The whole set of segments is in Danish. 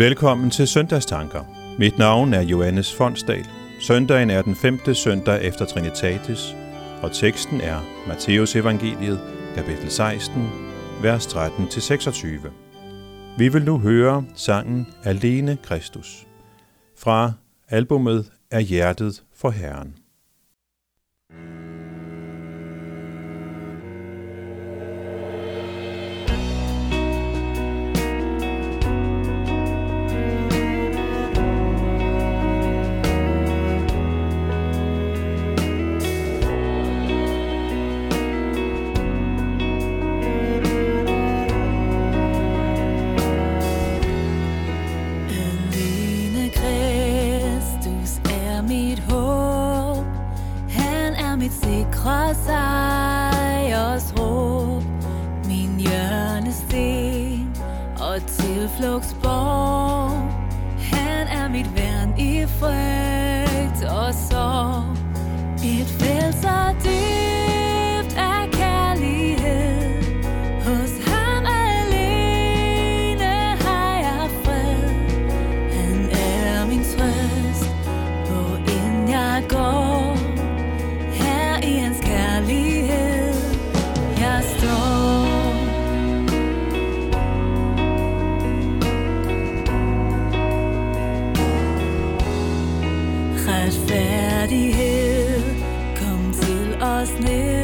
Velkommen til Søndagstanker. Mit navn er Johannes Fonsdal. Søndagen er den femte søndag efter Trinitatis, og teksten er Matteus Evangeliet, kapitel 16, vers 13-26. Vi vil nu høre sangen Alene Kristus fra albumet Er hjertet for Herren. Retfærdighed, kom til os ned.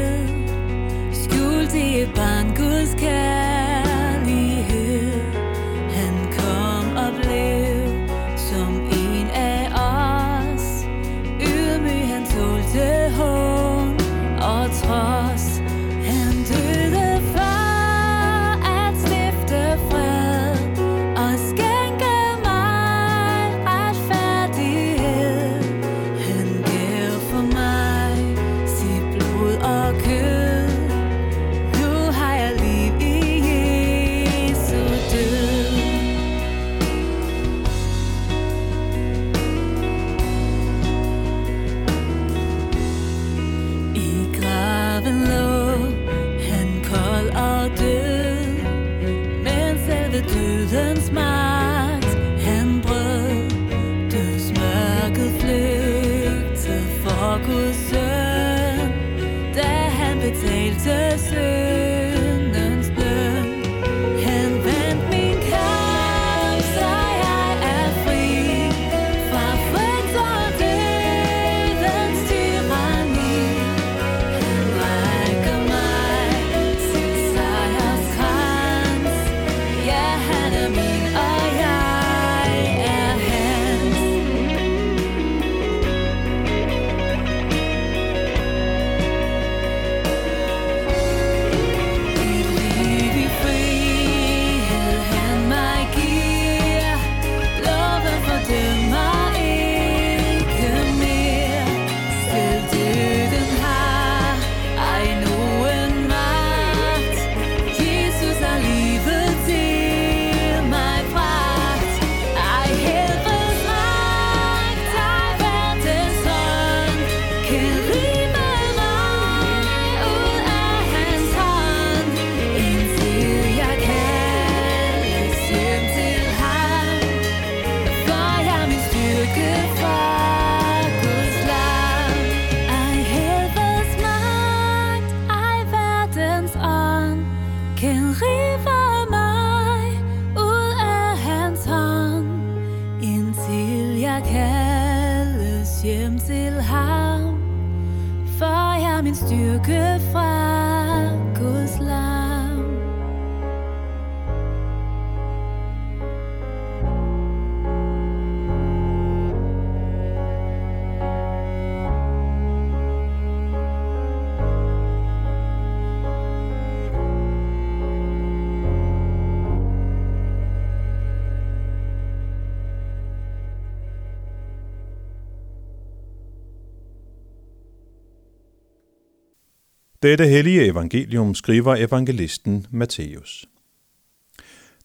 Dette hellige evangelium skriver evangelisten Matthæus.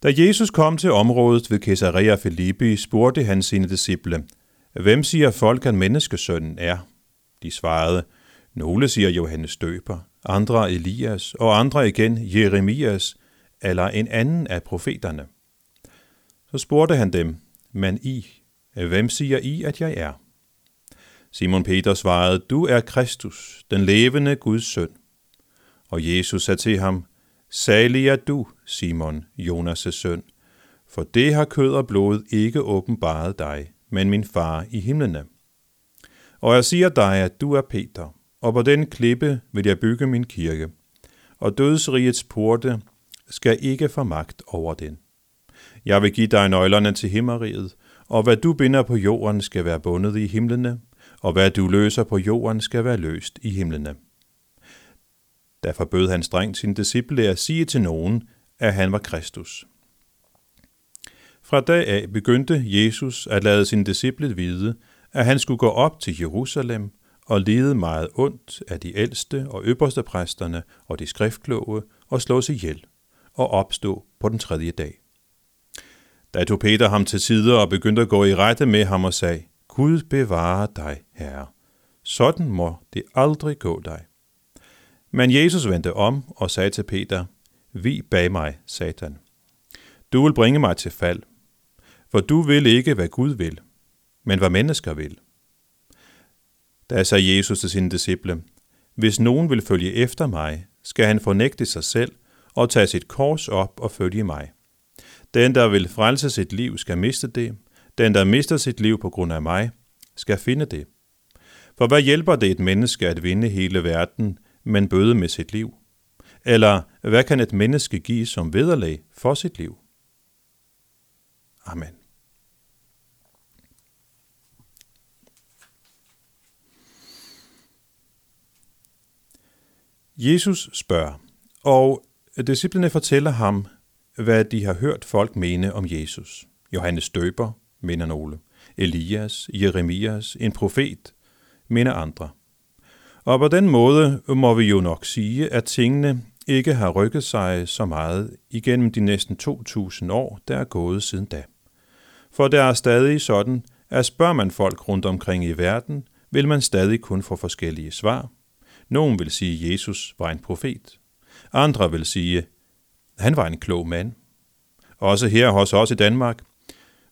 Da Jesus kom til området ved Caesarea Philippi, spurgte han sine disciple, Hvem siger folk, at menneskesønnen er? De svarede, Nogle siger Johannes døber, andre Elias, og andre igen Jeremias, eller en anden af profeterne. Så spurgte han dem, men I, hvem siger I, at jeg er? Simon Peter svarede, du er Kristus, den levende Guds søn. Og Jesus sagde til ham, Salig er du, Simon, Jonas' søn, for det har kød og blod ikke åbenbaret dig, men min far i himlene. Og jeg siger dig, at du er Peter, og på den klippe vil jeg bygge min kirke, og dødsrigets porte skal ikke få magt over den. Jeg vil give dig nøglerne til himmeriget, og hvad du binder på jorden skal være bundet i himlene, og hvad du løser på jorden skal være løst i himlene. Der forbød han strengt sine disciple at sige til nogen, at han var Kristus. Fra dag af begyndte Jesus at lade sine disciple vide, at han skulle gå op til Jerusalem og lide meget ondt af de ældste og øverste præsterne og de skriftkloge og slås ihjel og opstå på den tredje dag. Da tog Peter ham til side og begyndte at gå i rette med ham og sagde, Gud bevare dig, Herre. Sådan må det aldrig gå dig. Men Jesus vendte om og sagde til Peter, Vi bag mig, Satan. Du vil bringe mig til fald, for du vil ikke, hvad Gud vil, men hvad mennesker vil. Da sagde Jesus til sine disciple, Hvis nogen vil følge efter mig, skal han fornægte sig selv og tage sit kors op og følge mig. Den, der vil frelse sit liv, skal miste det. Den, der mister sit liv på grund af mig, skal finde det. For hvad hjælper det et menneske at vinde hele verden, men bøde med sit liv? Eller hvad kan et menneske give som vederlag for sit liv? Amen. Jesus spørger, og disciplene fortæller ham, hvad de har hørt folk mene om Jesus. Johannes Døber, mener nogle. Elias, Jeremias, en profet, mener andre. Og på den måde må vi jo nok sige, at tingene ikke har rykket sig så meget igennem de næsten 2.000 år, der er gået siden da. For det er stadig sådan, at spørger man folk rundt omkring i verden, vil man stadig kun få forskellige svar. Nogen vil sige, at Jesus var en profet. Andre vil sige, han var en klog mand. Også her hos os i Danmark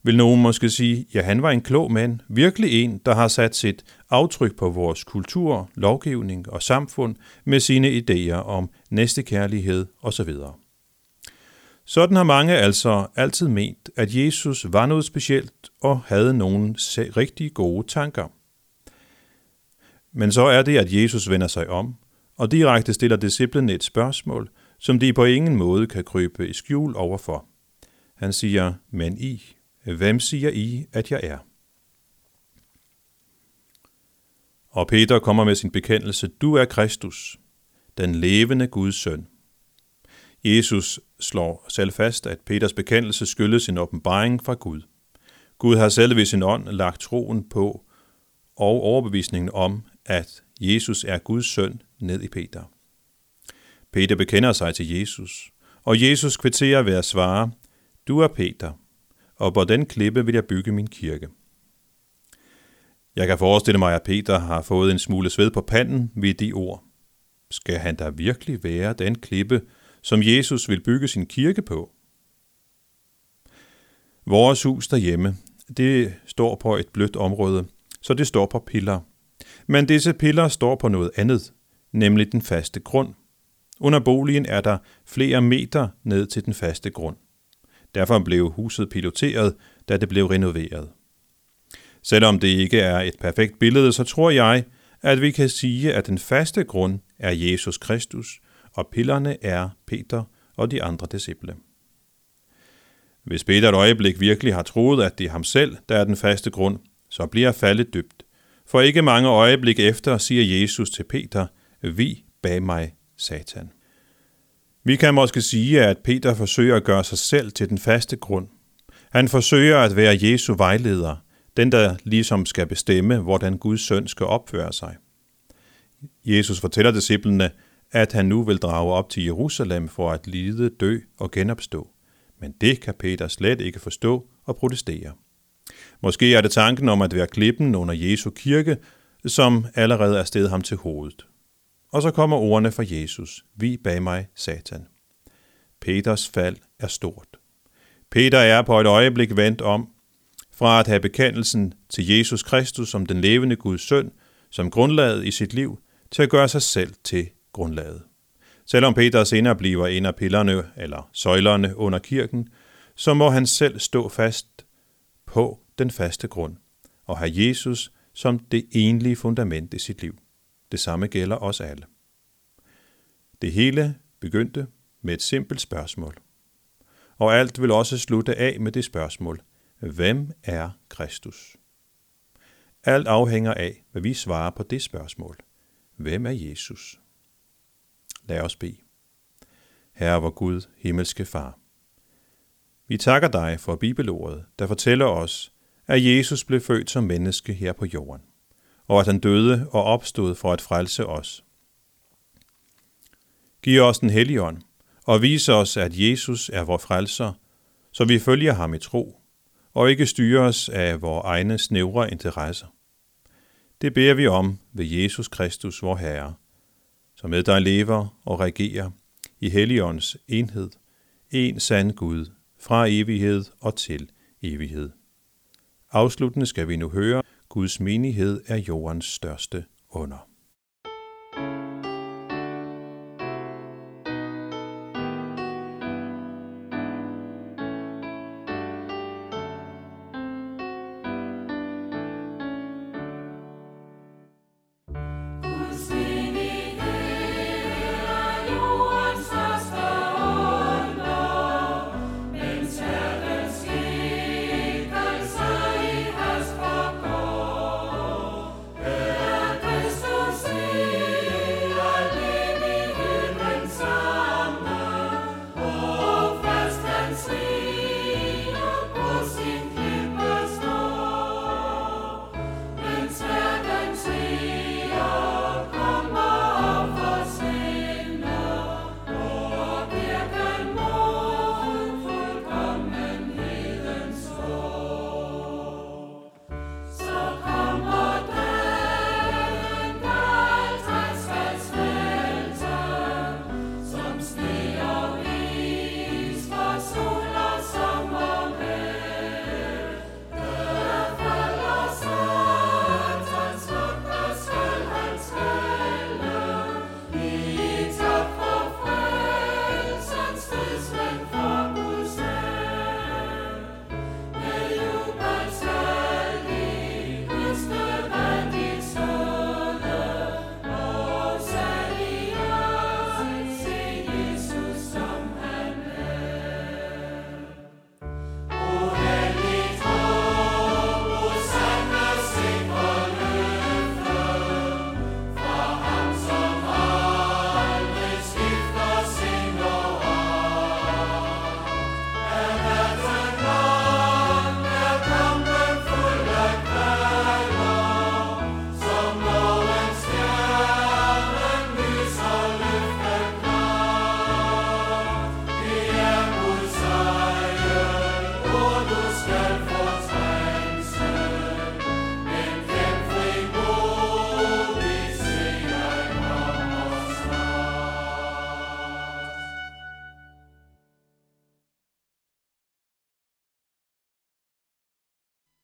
vil nogen måske sige, ja, han var en klog mand, virkelig en, der har sat sit aftryk på vores kultur, lovgivning og samfund med sine idéer om næstekærlighed osv. Sådan har mange altså altid ment, at Jesus var noget specielt og havde nogle rigtig gode tanker. Men så er det, at Jesus vender sig om og direkte stiller disciplene et spørgsmål, som de på ingen måde kan krybe i skjul overfor. Han siger, men I, hvem siger I, at jeg er? Og Peter kommer med sin bekendelse, du er Kristus, den levende Guds søn. Jesus slår selv fast, at Peters bekendelse skyldes en åbenbaring fra Gud. Gud har selv ved sin ånd lagt troen på og overbevisningen om, at Jesus er Guds søn ned i Peter. Peter bekender sig til Jesus, og Jesus kvitterer ved at svare, Du er Peter, og på den klippe vil jeg bygge min kirke. Jeg kan forestille mig, at Peter har fået en smule sved på panden ved de ord. Skal han da virkelig være den klippe, som Jesus vil bygge sin kirke på? Vores hus derhjemme, det står på et blødt område, så det står på piller. Men disse piller står på noget andet, nemlig den faste grund. Under boligen er der flere meter ned til den faste grund. Derfor blev huset piloteret, da det blev renoveret. Selvom det ikke er et perfekt billede, så tror jeg, at vi kan sige, at den faste grund er Jesus Kristus, og pillerne er Peter og de andre disciple. Hvis Peter et øjeblik virkelig har troet, at det er ham selv, der er den faste grund, så bliver faldet dybt. For ikke mange øjeblik efter siger Jesus til Peter, vi bag mig, Satan. Vi kan måske sige, at Peter forsøger at gøre sig selv til den faste grund. Han forsøger at være Jesu vejleder, den der ligesom skal bestemme, hvordan Guds søn skal opføre sig. Jesus fortæller disciplene, at han nu vil drage op til Jerusalem for at lide, dø og genopstå. Men det kan Peter slet ikke forstå og protestere. Måske er det tanken om at være klippen under Jesu kirke, som allerede er sted ham til hovedet. Og så kommer ordene fra Jesus. Vi bag mig, Satan. Peters fald er stort. Peter er på et øjeblik vendt om fra at have bekendelsen til Jesus Kristus som den levende Guds søn, som grundlaget i sit liv, til at gøre sig selv til grundlaget. Selvom Peter senere bliver en af pillerne eller søjlerne under kirken, så må han selv stå fast på den faste grund og have Jesus som det enlige fundament i sit liv. Det samme gælder os alle. Det hele begyndte med et simpelt spørgsmål. Og alt vil også slutte af med det spørgsmål. Hvem er Kristus? Alt afhænger af, hvad vi svarer på det spørgsmål. Hvem er Jesus? Lad os bede. Herre vor Gud, himmelske Far. Vi takker dig for bibelordet, der fortæller os, at Jesus blev født som menneske her på jorden, og at han døde og opstod for at frelse os. Giv os den hellige ånd, og vis os, at Jesus er vor frelser, så vi følger ham i tro, og ikke styres af vores egne snævre interesser. Det beder vi om ved Jesus Kristus, vor Herre, som med dig lever og regerer i Helligåndens enhed, en sand Gud, fra evighed og til evighed. Afsluttende skal vi nu høre, Guds menighed er jordens største under.